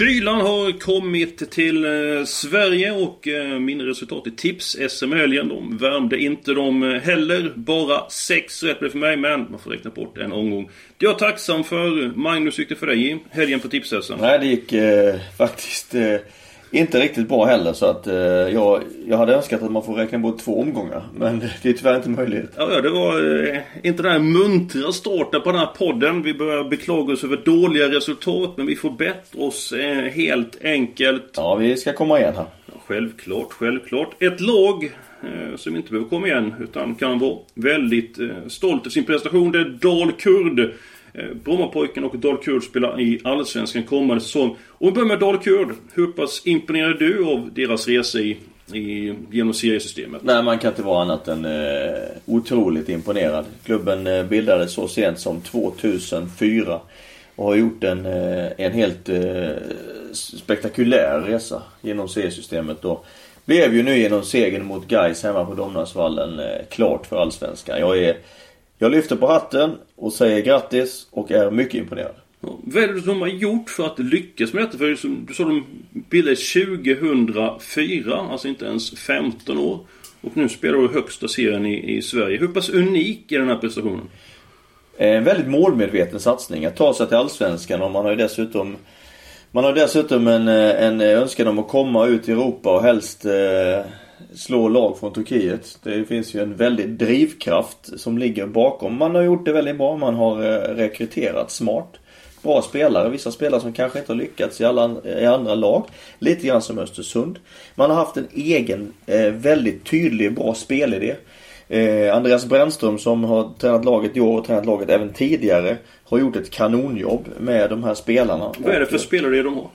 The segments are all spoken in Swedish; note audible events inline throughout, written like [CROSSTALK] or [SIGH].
Kylan har kommit till eh, Sverige och eh, mina resultat i tips-SM helgen, de värmde inte de eh, heller. Bara sex rätt blev för mig, men man får räkna bort en omgång. Det är jag tacksam för. Magnus, gick det för dig i helgen på tips-SM? Nej, det gick eh, faktiskt eh, inte riktigt bra heller. Så att eh, jag, jag hade önskat att man får räkna bort två omgångar. [LAUGHS] Men det är tyvärr inte möjligt. Ja, ja, det var eh, inte den här muntra starten på den här podden. Vi börjar beklaga oss över dåliga resultat, men vi får bättra oss eh, helt enkelt. Ja, vi ska komma igen här. Självklart, självklart. Ett lag eh, som inte behöver komma igen utan kan vara väldigt eh, stolt över sin prestation. Det är Dal Kurd. Eh, Brommapojken och Dal Kurd spelar i Allsvenskan kommande säsong. Och vi börjar med Dal Kurd. Hur pass imponerad du av deras resa i, i, genom seriesystemet? Nej, man kan inte vara annat än eh, otroligt imponerad. Klubben eh, bildades så sent som 2004 och har gjort en, eh, en helt eh, spektakulär resa genom seriesystemet. Och blev ju nu genom segern mot Gais hemma på Domnarsvallen eh, klart för Allsvenskan. Jag, är, jag lyfter på hatten och säger grattis och är mycket imponerad. Ja, Vad är det de har gjort för att lyckas med detta? För som du sa, de bildades 2004, alltså inte ens 15 år. Och nu spelar de högsta serien i, i Sverige. Hur pass unik är den här prestationen? En väldigt målmedveten satsning att ta sig till Allsvenskan och man har ju dessutom Man har dessutom en, eh, en önskan om att komma ut i Europa och helst eh, slå lag från Turkiet. Det finns ju en väldig drivkraft som ligger bakom. Man har gjort det väldigt bra. Man har eh, rekryterat smart. Bra spelare. Vissa spelare som kanske inte har lyckats i, alla, i andra lag. Lite grann som Östersund. Man har haft en egen eh, väldigt tydlig bra spelidé. Eh, Andreas Brännström som har tränat laget i år och tränat laget även tidigare har gjort ett kanonjobb med de här spelarna. Vad är det för spelare de har?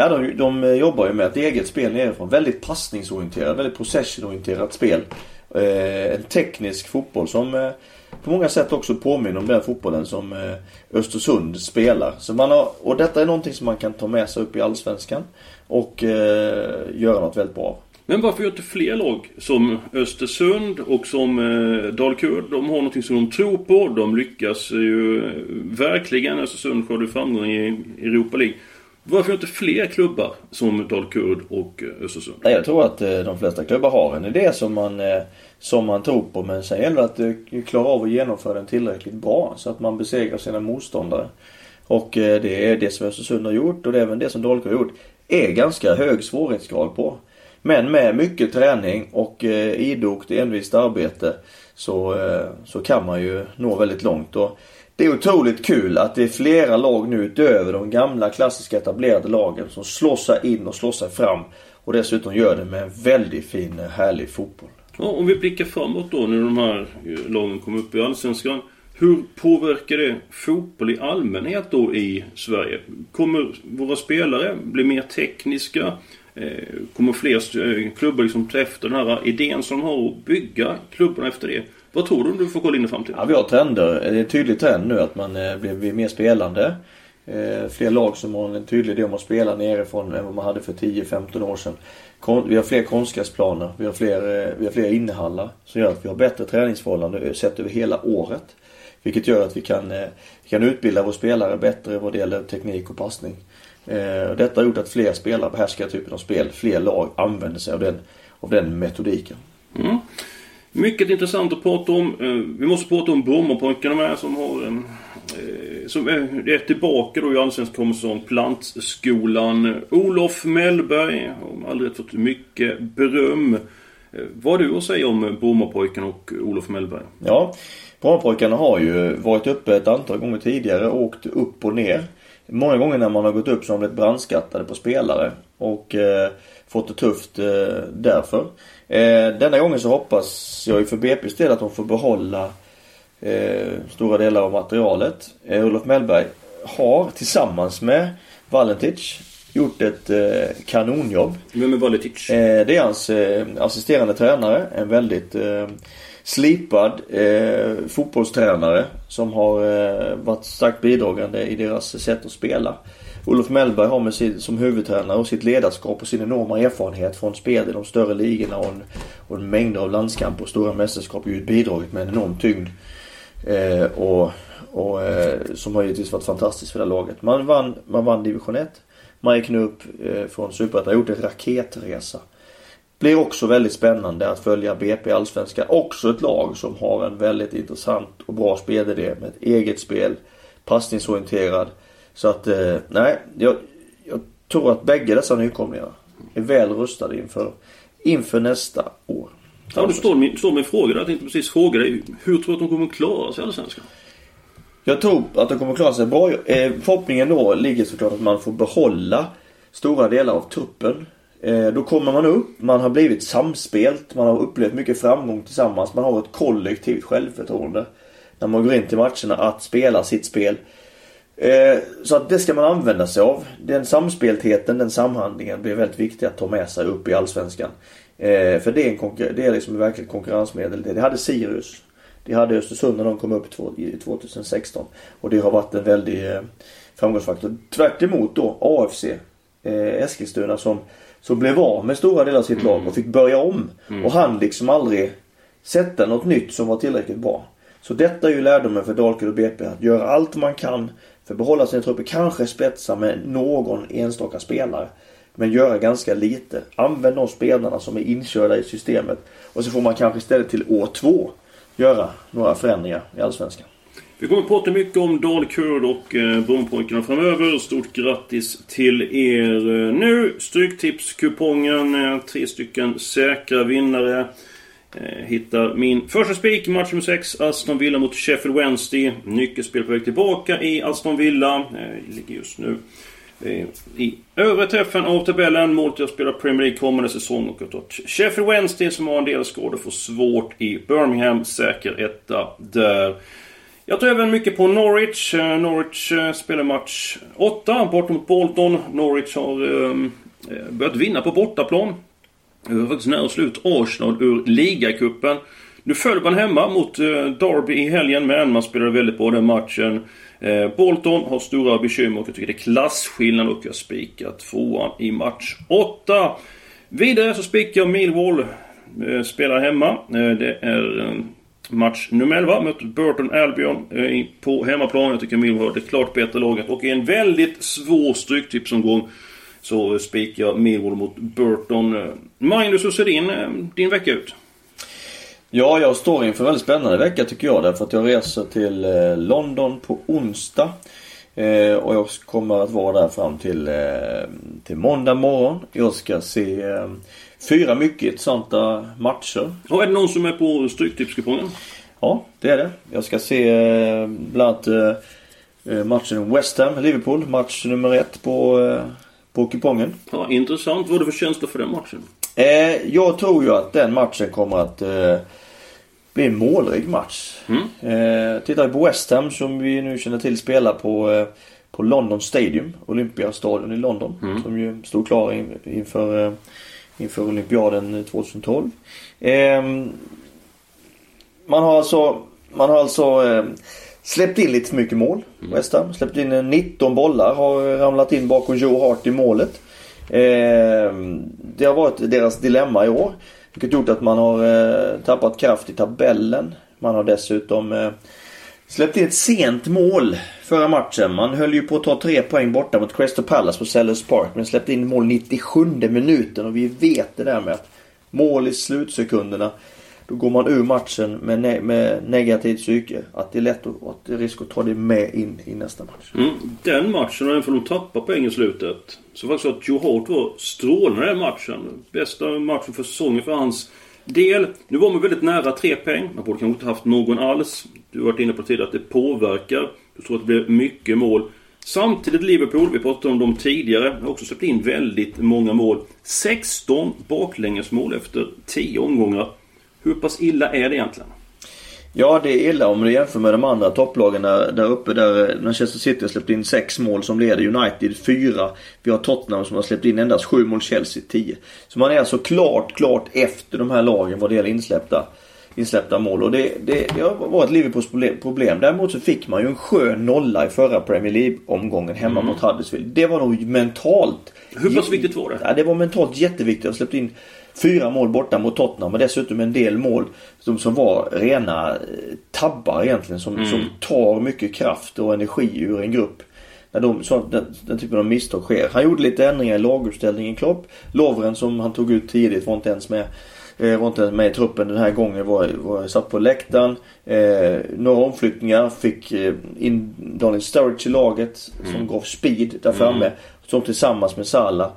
Ja, de, de jobbar ju med ett eget spel nerifrån. Väldigt passningsorienterat, väldigt possessionorienterat spel. Eh, en teknisk fotboll som eh, på många sätt också påminner om den fotbollen som eh, Östersund spelar. Så man har, och detta är någonting som man kan ta med sig upp i Allsvenskan och eh, göra något väldigt bra. Men varför gör inte fler lag som Östersund och som eh, Dalkurd? De har någonting som de tror på. De lyckas ju eh, verkligen. Östersund skördar framgång i Europa League. Varför inte fler klubbar som Dalkurd och eh, Östersund? Nej, jag tror att eh, de flesta klubbar har en idé som man, eh, som man tror på. Men sen gäller det att klara av att genomföra den tillräckligt bra så att man besegrar sina motståndare. Och det är det som Östersund har gjort och det är även det som Dalkurd har gjort. Är ganska hög svårighetsgrad på. Men med mycket träning och idogt envist arbete så, så kan man ju nå väldigt långt. Och det är otroligt kul att det är flera lag nu utöver de gamla klassiska etablerade lagen som slår sig in och slår sig fram. Och dessutom gör det med en väldigt fin eh, härlig fotboll. Ja, om vi blickar framåt då när de här eh, lagen kommer upp i Allsvenskan. Hur påverkar det fotboll i allmänhet då i Sverige? Kommer våra spelare bli mer tekniska? Eh, kommer fler klubbar liksom ta efter den här idén som de har och bygga klubbarna efter det? Vad tror du du får kolla in i framtiden? Ja, vi har trender. Det är en tydlig trend nu att man eh, blir, mer spelande. Eh, fler lag som har en tydlig idé om att spela nerifrån än vad man hade för 10-15 år sedan. Vi har fler konstgräsplaner. Vi har fler, eh, vi har fler innehallar. Som gör att vi har bättre träningsförhållanden sett över hela året. Vilket gör att vi kan, vi kan utbilda våra spelare bättre vad det gäller teknik och passning. Detta har gjort att fler spelare behärskar typen av spel. Fler lag använder sig av den, av den metodiken. Mm. Mycket intressant att prata om. Eh, vi måste prata om Brommapojkarna med som har en... Som är, tillbaka då i Allsvenskan kommer som Plantskolan. Olof Mellberg har aldrig fått mycket beröm. Vad har du att säga om Brommapojkarna och Olof Mellberg? Ja, Brommapojkarna har ju varit uppe ett antal gånger tidigare och åkt upp och ner. Många gånger när man har gått upp så har de blivit brandskattade på spelare och eh, fått det tufft eh, därför. Eh, denna gången så hoppas jag ju för BP's del att de får behålla eh, stora delar av materialet. Eh, Olof Mellberg har tillsammans med Valentic gjort ett eh, kanonjobb. Vem är Valetic? Eh, det är hans eh, assisterande tränare. En väldigt eh, slipad eh, fotbollstränare som har varit starkt bidragande i deras sätt att spela. Olof Mellberg har med sin, som huvudtränare och sitt ledarskap och sin enorma erfarenhet från spel i de större ligorna och en, och en mängd av landskamper och stora mästerskap ju bidragit med en enorm tyngd. Eh, och och eh, som har givetvis varit fantastiskt för det här laget. Man vann, man vann division 1. Man gick nu upp eh, från Superettan och gjort en raketresa. Blir också väldigt spännande att följa BP Allsvenskan. Också ett lag som har en väldigt intressant och bra spelidé med ett eget spel. Passningsorienterad. Så att, eh, nej. Jag, jag tror att bägge dessa nykomlingar är väl rustade inför, inför nästa år. Ja, du står min, står min fråga där. Jag tänkte precis fråga dig. Hur tror du att de kommer klara sig i Allsvenskan? Jag tror att de kommer klara sig bra. Eh, förhoppningen då ligger såklart att man får behålla stora delar av truppen. Eh, då kommer man upp, man har blivit samspelt, man har upplevt mycket framgång tillsammans. Man har ett kollektivt självförtroende när man går in till matcherna att spela sitt spel. Eh, så att det ska man använda sig av. Den samspeltheten, den samhandlingen blir väldigt viktig att ta med sig upp i Allsvenskan. Eh, för det är, en det är liksom ett verkligt konkurrensmedel. Det hade Sirius. Det hade Östersund när de kom upp 2016. Och det har varit en väldig eh, framgångsfaktor. Tvärt då AFC Eskilstuna som, som blev av med stora delar av sitt lag och fick börja om. Och han liksom aldrig sätta något nytt som var tillräckligt bra. Så detta är ju lärdomen för Dalkurd och BP. Att göra allt man kan för behålla sina trupper. Kanske spetsa med någon enstaka spelare. Men göra ganska lite. Använd de spelarna som är inkörda i systemet. Och så får man kanske istället till år två göra några förändringar i Allsvenskan. Vi kommer att prata mycket om Dalkurd och eh, Brommapojkarna framöver. Stort grattis till er eh, nu. Stryktipskupongen. Eh, tre stycken säkra vinnare. Eh, Hittar min första spik, match nummer 6. Aston Villa mot Sheffield Wednesday. Nyckelspel på väg tillbaka i Aston Villa. Eh, ligger just nu eh, i övre träffen av tabellen. Målet är att spela Premier League kommande säsong och jag tar Sheffield Wednesday som har en del skador får svårt i Birmingham. Säker etta där. Jag tar även mycket på Norwich. Norwich spelar match 8 bort mot Bolton. Norwich har ehm, börjat vinna på bortaplan. Det var faktiskt nära att slå ut Arsenal ur ligacupen. Nu föll man hemma mot eh, Derby i helgen men man spelade väldigt bra den matchen. Eh, Bolton har stora bekymmer och jag tycker det är klasskillnad och jag spikar tvåan i match 8. Vidare så spikar jag Millwall. Eh, spelar hemma. Det är match nummer 11. Möter Burton Albion på hemmaplan. Jag tycker Millwall är det klart bättre laget och i en väldigt svår stryktipsomgång så spikar jag Millwall mot Burton. Magnus, hur ser din, eh, din vecka ut? Ja, jag står inför en väldigt spännande vecka tycker jag. Därför att jag reser till eh, London på onsdag. Eh, och jag kommer att vara där fram till, eh, till måndag morgon. Jag ska se eh, fyra mycket intressanta matcher. Och är det någon som är på Stryktipskupongen? Ja, det är det. Jag ska se bland annat matchen West Ham-Liverpool. Match nummer ett på, på kupongen. Ja, intressant. Vad är det för känsla för den matchen? Eh, jag tror ju att den matchen kommer att eh, bli en målrik match. Mm. Eh, tittar vi på West Ham som vi nu känner till spelar på, eh, på London Stadium. Olympiastadion i London. Mm. Som ju stod klar in, inför, eh, inför olympiaden 2012. Eh, man har alltså, man har alltså eh, släppt in lite för mycket mål. West Ham. Släppt in eh, 19 bollar. Har ramlat in bakom Joe Hart i målet. Eh, det har varit deras dilemma i år. Vilket gjort att man har eh, tappat kraft i tabellen. Man har dessutom eh, släppt in ett sent mål förra matchen. Man höll ju på att ta tre poäng borta mot Crystal Palace på Sellers Park. Men släppte in mål 97 minuten och vi vet det där med att mål i slutsekunderna. Då går man ur matchen med, ne- med negativt psyke. Att det är lätt att, att det är risk att ta det med in i nästa match. Mm. Den matchen, även om de tappar poäng i slutet. Så faktiskt att Joe Hart var strålande den matchen. Bästa matchen för säsongen för hans del. Nu var man väldigt nära tre poäng. Man borde kanske inte haft någon alls. Du har varit inne på tidigare att det påverkar. Du tror att det blir mycket mål. Samtidigt Liverpool, vi pratade om dem tidigare, har också släppt in väldigt många mål. 16 baklängesmål efter 10 omgångar. Hur pass illa är det egentligen? Ja, det är illa om du jämför med de andra topplagen där, där uppe. Där Manchester City har släppt in 6 mål som leder United 4. Vi har Tottenham som har släppt in endast 7 mål, Chelsea 10. Så man är alltså klart, klart efter de här lagen vad det gäller insläppta, insläppta mål. Och det, det, det har varit Liverpools problem. Däremot så fick man ju en skön nolla i förra Premier League-omgången hemma mm. mot Huddersfield. Det var nog mentalt... Hur pass viktigt var det? Ja, det var mentalt jätteviktigt. Jag släppt in Fyra mål borta mot Tottenham och dessutom en del mål som, som var rena eh, tabbar egentligen. Som, mm. som tar mycket kraft och energi ur en grupp. När de, så, den, den typen av misstag sker. Han gjorde lite ändringar i laguppställningen Klopp. Lovren som han tog ut tidigt var inte ens med. Eh, var inte med i truppen den här gången. Var, var satt på läktaren. Eh, några omflyttningar. Fick eh, in Daniel Sturridge i laget. Som mm. gav speed där framme. Mm. Som tillsammans med Salah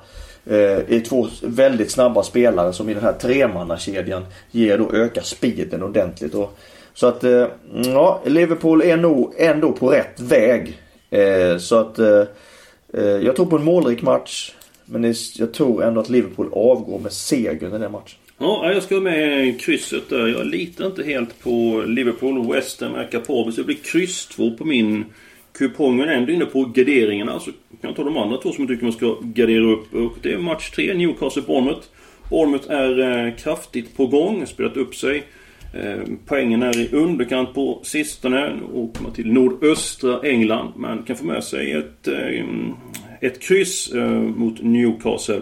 eh, är två väldigt snabba spelare som i den här tremannakedjan ger då ökar speeden ordentligt. Och, så att eh, ja, Liverpool är nog ändå på rätt väg. Eh, så att jag tror på en målrik match. Men jag tror ändå att Liverpool avgår med seger i den matchen. Ja, jag ska med krysset där. Jag litar inte helt på Liverpool. West Ham är kapabel. Så det blir kryss 2 på min kupongen är ändå inne på garderingarna. Så kan jag ta de andra två som jag tycker man ska gardera upp. Och det är match 3, Newcastle-Bournemouth. Bournemouth är eh, kraftigt på gång, spelat upp sig. Eh, poängen är i underkant på sistone. Åker man till nordöstra England. Man kan få med sig ett, eh, ett kryss mot Newcastle.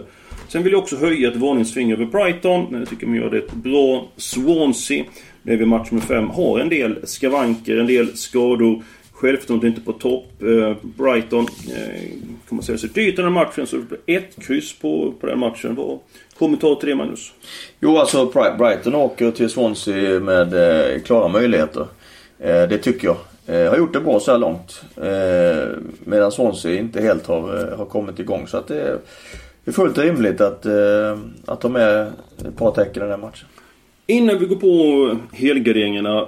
Sen vill jag också höja ett varningsfinger över Brighton. Jag tycker man gör det bra. Swansea, det är vid match nummer 5, har en del skavanker, en del skador. Självförtroendet inte på topp. Eh, Brighton eh, kommer att sälja sig dyrt den här matchen. Så ett kryss på, på den matchen. Vad kommentar till det Magnus? Jo alltså Brighton åker till Swansea med eh, klara möjligheter. Det tycker jag. Eh, har gjort det bra så här långt. Eh, medan Swansea inte helt har, har kommit igång. Så att det är, det är fullt rimligt att, eh, att de är ett par tecken i den här matchen. Innan vi går på helgarderingarna. Eh,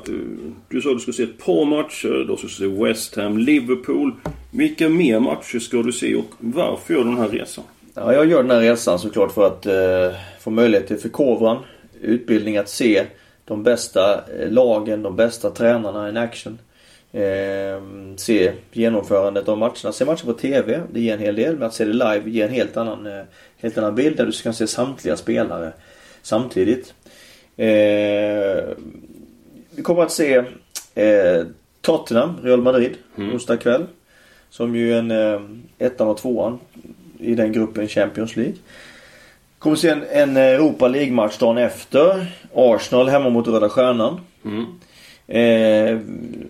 du sa att du ska se ett par matcher. Du ska se West Ham, Liverpool. Vilka mer matcher ska du se och varför gör du den här resan? Ja, jag gör den här resan såklart för att eh, få möjlighet till förkovran, utbildning, att se de bästa eh, lagen, de bästa tränarna in action. Eh, se genomförandet av matcherna. Se matcher på TV, det ger en hel del. Men att se det live ger en helt annan, eh, helt annan bild där du kan se samtliga spelare samtidigt. Eh, vi kommer att se eh, Tottenham, Real Madrid, mm. onsdag kväll. Som ju är en eh, ettan och tvåan i den gruppen Champions League. Kommer se en, en Europa League-match dagen efter. Arsenal hemma mot Röda Stjärnan. Mm. Eh,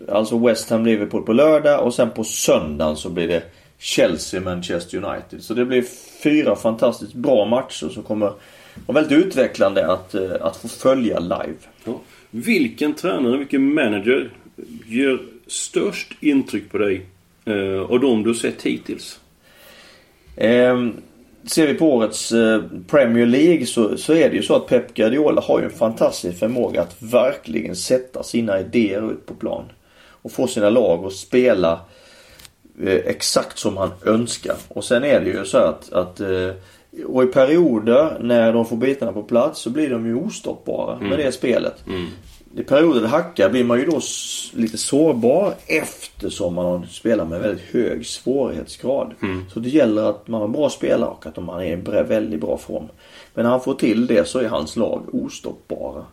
alltså West Ham Liverpool på lördag och sen på söndagen så blir det Chelsea Manchester United. Så det blir fyra fantastiskt bra matcher som kommer var väldigt utvecklande att, eh, att få följa live. Ja. Vilken tränare, vilken manager gör störst intryck på dig eh, av de du sett hittills? Eh, ser vi på årets eh, Premier League så, så är det ju så att Pep Guardiola har ju en fantastisk förmåga att verkligen sätta sina idéer ut på plan. Och få sina lag att spela eh, exakt som han önskar. Och sen är det ju så att, att eh, och i perioder när de får bitarna på plats så blir de ju ostoppbara mm. med det spelet. Mm. I perioder det hackar blir man ju då lite sårbar eftersom man spelar med väldigt hög svårighetsgrad. Mm. Så det gäller att man har bra spelare och att man är i en väldigt bra form. Men när han får till det så är hans lag ostoppbara.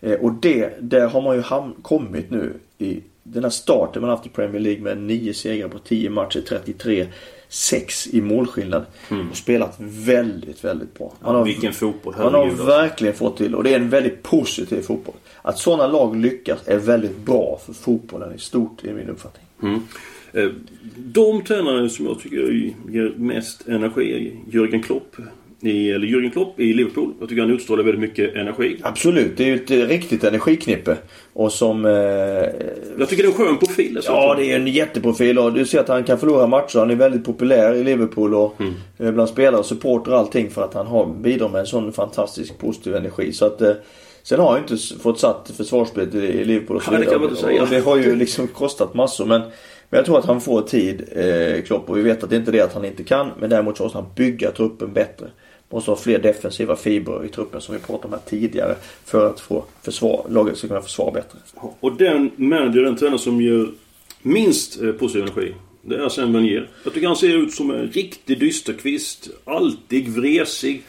Eh, och det, där har man ju kommit nu i den här starten man haft i Premier League med 9 segrar på 10 matcher, 33 6 i målskillnad. Mm. Och spelat väldigt, väldigt bra. Man har, vilken fotboll. Man har alltså. verkligen fått till och det är en väldigt positiv fotboll. Att sådana lag lyckas är väldigt bra för fotbollen i stort i min uppfattning. Mm. Eh, de tränare som jag tycker ger mest energi är Jörgen Klopp i, eller Jürgen Klopp i Liverpool. Jag tycker han utstrålar väldigt mycket energi. Absolut, det är ju ett eh, riktigt energiknippe. Och som... Eh, jag tycker det är en skön profil. Ja, det är en jätteprofil och du ser att han kan förlora matcher. Han är väldigt populär i Liverpool och mm. bland spelare och supporter och allting för att han har, bidrar med en sån fantastisk positiv energi. Så att eh, Sen har han inte s- fått satt försvarsspelet i Liverpool och så det vidare. kan man inte säga. Och det har ju liksom kostat massor. Men, men jag tror att han får tid, eh, Klopp. Och vi vet att det inte är det att han inte kan. Men däremot så måste han bygga truppen bättre. Måste ha fler defensiva fibrer i truppen som vi pratade om här tidigare. För att få försvar, laget ska kunna försvara bättre. Och den manager, den tränare som gör minst eh, positiv energi. Det är Arsene Wenger. Jag tycker han ser ut som en riktig dysterkvist. Alltid vresig.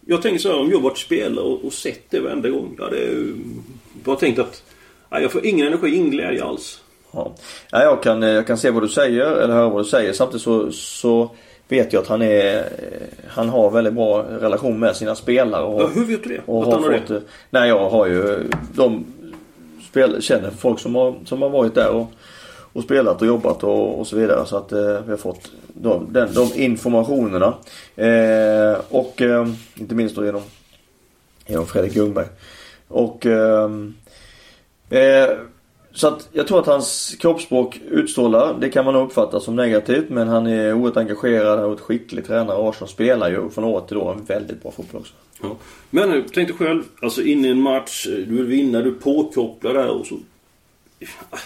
Jag tänker så här, om jag varit spelare och, och sett det varenda gång. Jag hade bara tänkt att nej, jag får ingen energi, ingen glädje alls. Ja. Ja, jag, kan, eh, jag kan se vad du säger, eller höra vad du säger. Samtidigt så, så vet jag att han är... eh, Han har väldigt bra relation med sina spelare. Och, Ja, hur vet du det? och att han har fått, det? eh, Nej, jag har ju... De spel, känner folk som har, som har varit där och, och spelat och jobbat och, och så vidare. Så att eh, vi har fått de, den, de informationerna. Eh, och eh, inte minst då genom, genom Fredrik Ljungberg. Och ehm, eh, så att jag tror att hans kroppsspråk utstrålar, det kan man nog uppfatta som negativt. Men han är oerhört engagerad, är oerhört skicklig tränare. Och Arsenal spelar ju från år till år en väldigt bra fotboll också. Ja. Men tänk dig själv, alltså in i en match, du vill vinna, du är påkopplad där och så...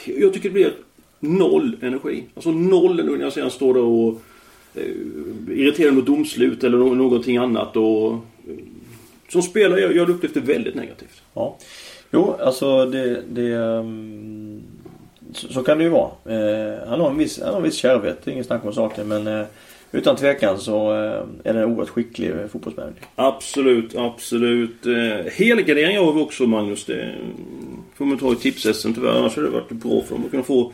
Jag tycker det blir noll energi. Alltså noll energi när jag ser han står där och eh, irriterad mot domslut eller nå- någonting annat och... eh, Som spelare, jag, jag upplevt det väldigt negativt. Ja. Jo, alltså det... det ehm, så, så kan det ju vara. Eh, han, har en viss, han har en viss kärvhet, det är snack om saken. Men eh, utan tvekan så eh, är det en oerhört skicklig eh. Absolut, absolut. Eh, helgardering har vi också Magnus. Det får man ta i tipsessen tyvärr. Annars hade det varit bra för dem att kunna få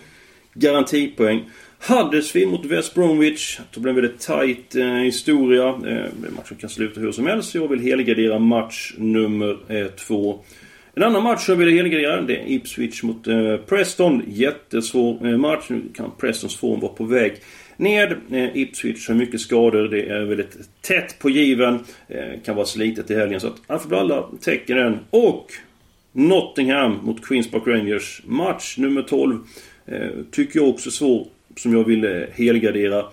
garantipoäng. Huddersfield mot West Bromwich. Det blir en väldigt tight eh, historia. Eh, matchen kan sluta hur som helst. Jag vill helgardera match nummer eh, två. En annan match jag vill helgardera det är Ipswich mot eh, Preston. Jättesvår eh, match. Nu kan Prestons form vara på väg ned. Eh, Ipswich har mycket skador. Det är väldigt tätt på given. Eh, kan vara slitet i helgen. Så att han får alla tecken än. Och Nottingham mot Queens Park Rangers. Match nummer 12. Eh, tycker jag också är svår. Som jag vill eh, helgardera.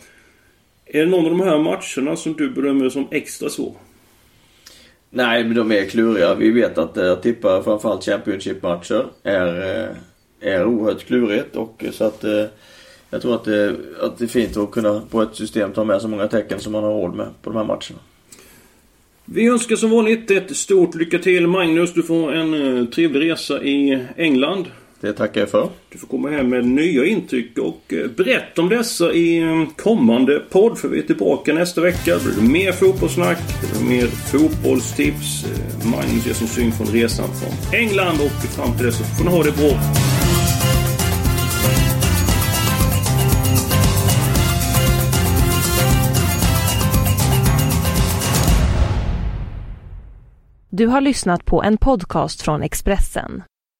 Är det någon av de här matcherna som du bedömer som extra svår? Nej, men de är kluriga. Vi vet att eh, att tippa framförallt Championship-matcher är, eh, är oerhört klurigt. Och eh, så att eh, jag tror att det, att det är fint att kunna på ett system ta med så många tecken som man har råd med på de här matcherna. Vi önskar som vanligt ett stort lycka till Magnus. Du får en trevlig resa i England. Det tackar jag för. Du får komma hem med nya intryck och eh, berätta om dessa i eh, kommande podd. För vi är tillbaka nästa vecka. Det blir mer fotbollssnack, det mer fotbollstips. Eh, Magnus ger sin syn från resan från England och fram till dess så får ni ha det bra. Du har lyssnat på en podcast från Expressen.